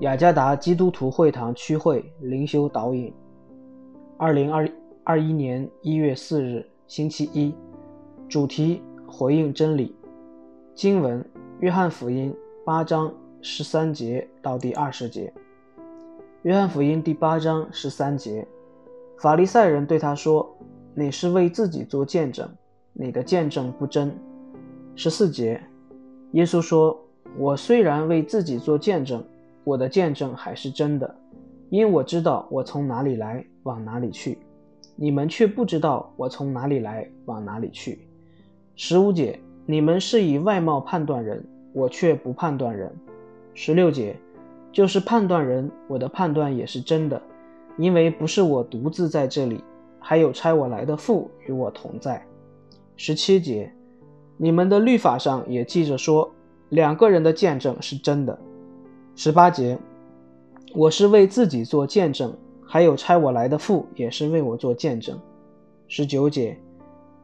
雅加达基督徒会堂区会灵修导引，二零二二一年一月四日，星期一，主题回应真理。经文：约翰福音八章十三节到第二十节。约翰福音第八章十三节，法利赛人对他说：“你是为自己做见证，你的见证不真。”十四节，耶稣说：“我虽然为自己做见证。”我的见证还是真的，因我知道我从哪里来，往哪里去。你们却不知道我从哪里来，往哪里去。十五节，你们是以外貌判断人，我却不判断人。十六节，就是判断人，我的判断也是真的，因为不是我独自在这里，还有差我来的父与我同在。十七节，你们的律法上也记着说，两个人的见证是真的。十八节，我是为自己做见证，还有差我来的父也是为我做见证。十九节，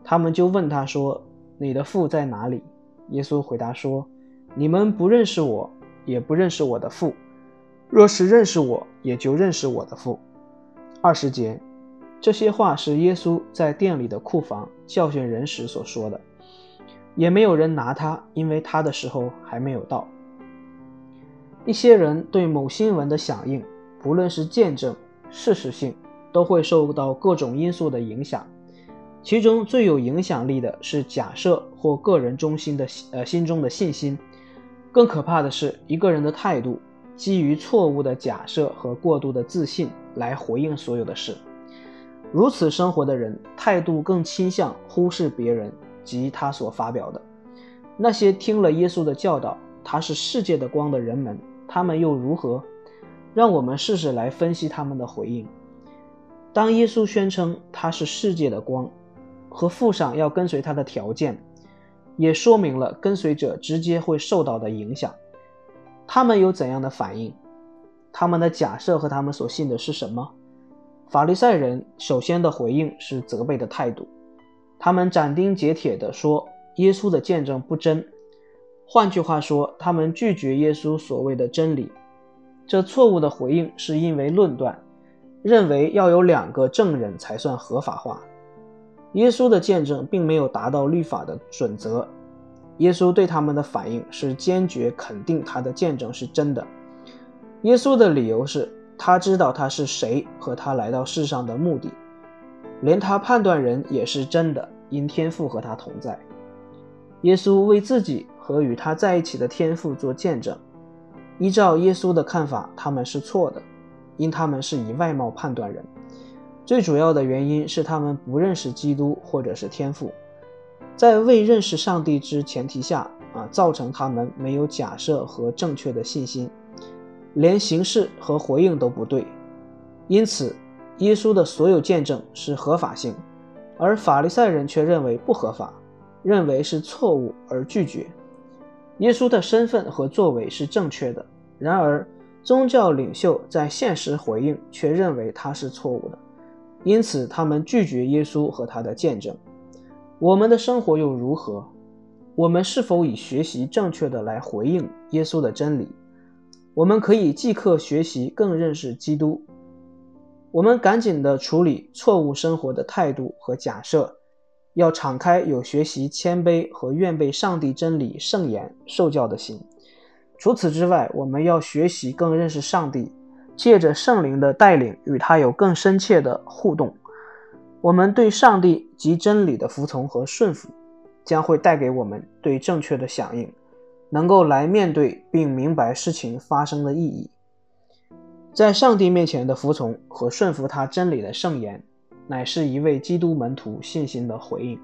他们就问他说：“你的父在哪里？”耶稣回答说：“你们不认识我，也不认识我的父。若是认识我，也就认识我的父。”二十节，这些话是耶稣在店里的库房教训人时所说的，也没有人拿他，因为他的时候还没有到。一些人对某新闻的响应，不论是见证、事实性，都会受到各种因素的影响。其中最有影响力的是假设或个人中心的呃心中的信心。更可怕的是，一个人的态度基于错误的假设和过度的自信来回应所有的事。如此生活的人，态度更倾向忽视别人及他所发表的。那些听了耶稣的教导，他是世界的光的人们。他们又如何？让我们试试来分析他们的回应。当耶稣宣称他是世界的光，和附上要跟随他的条件，也说明了跟随者直接会受到的影响。他们有怎样的反应？他们的假设和他们所信的是什么？法利赛人首先的回应是责备的态度，他们斩钉截铁地说耶稣的见证不真。换句话说，他们拒绝耶稣所谓的真理。这错误的回应是因为论断，认为要有两个证人才算合法化。耶稣的见证并没有达到律法的准则。耶稣对他们的反应是坚决肯定他的见证是真的。耶稣的理由是他知道他是谁和他来到世上的目的，连他判断人也是真的，因天父和他同在。耶稣为自己。和与他在一起的天赋做见证。依照耶稣的看法，他们是错的，因他们是以外貌判断人。最主要的原因是他们不认识基督或者是天赋，在未认识上帝之前提下啊，造成他们没有假设和正确的信心，连形式和回应都不对。因此，耶稣的所有见证是合法性，而法利赛人却认为不合法，认为是错误而拒绝。耶稣的身份和作为是正确的，然而宗教领袖在现实回应却认为他是错误的，因此他们拒绝耶稣和他的见证。我们的生活又如何？我们是否以学习正确的来回应耶稣的真理？我们可以即刻学习更认识基督。我们赶紧的处理错误生活的态度和假设。要敞开有学习、谦卑和愿被上帝真理圣言受教的心。除此之外，我们要学习更认识上帝，借着圣灵的带领，与他有更深切的互动。我们对上帝及真理的服从和顺服，将会带给我们对正确的响应，能够来面对并明白事情发生的意义。在上帝面前的服从和顺服他真理的圣言。乃是一位基督门徒信心的回应。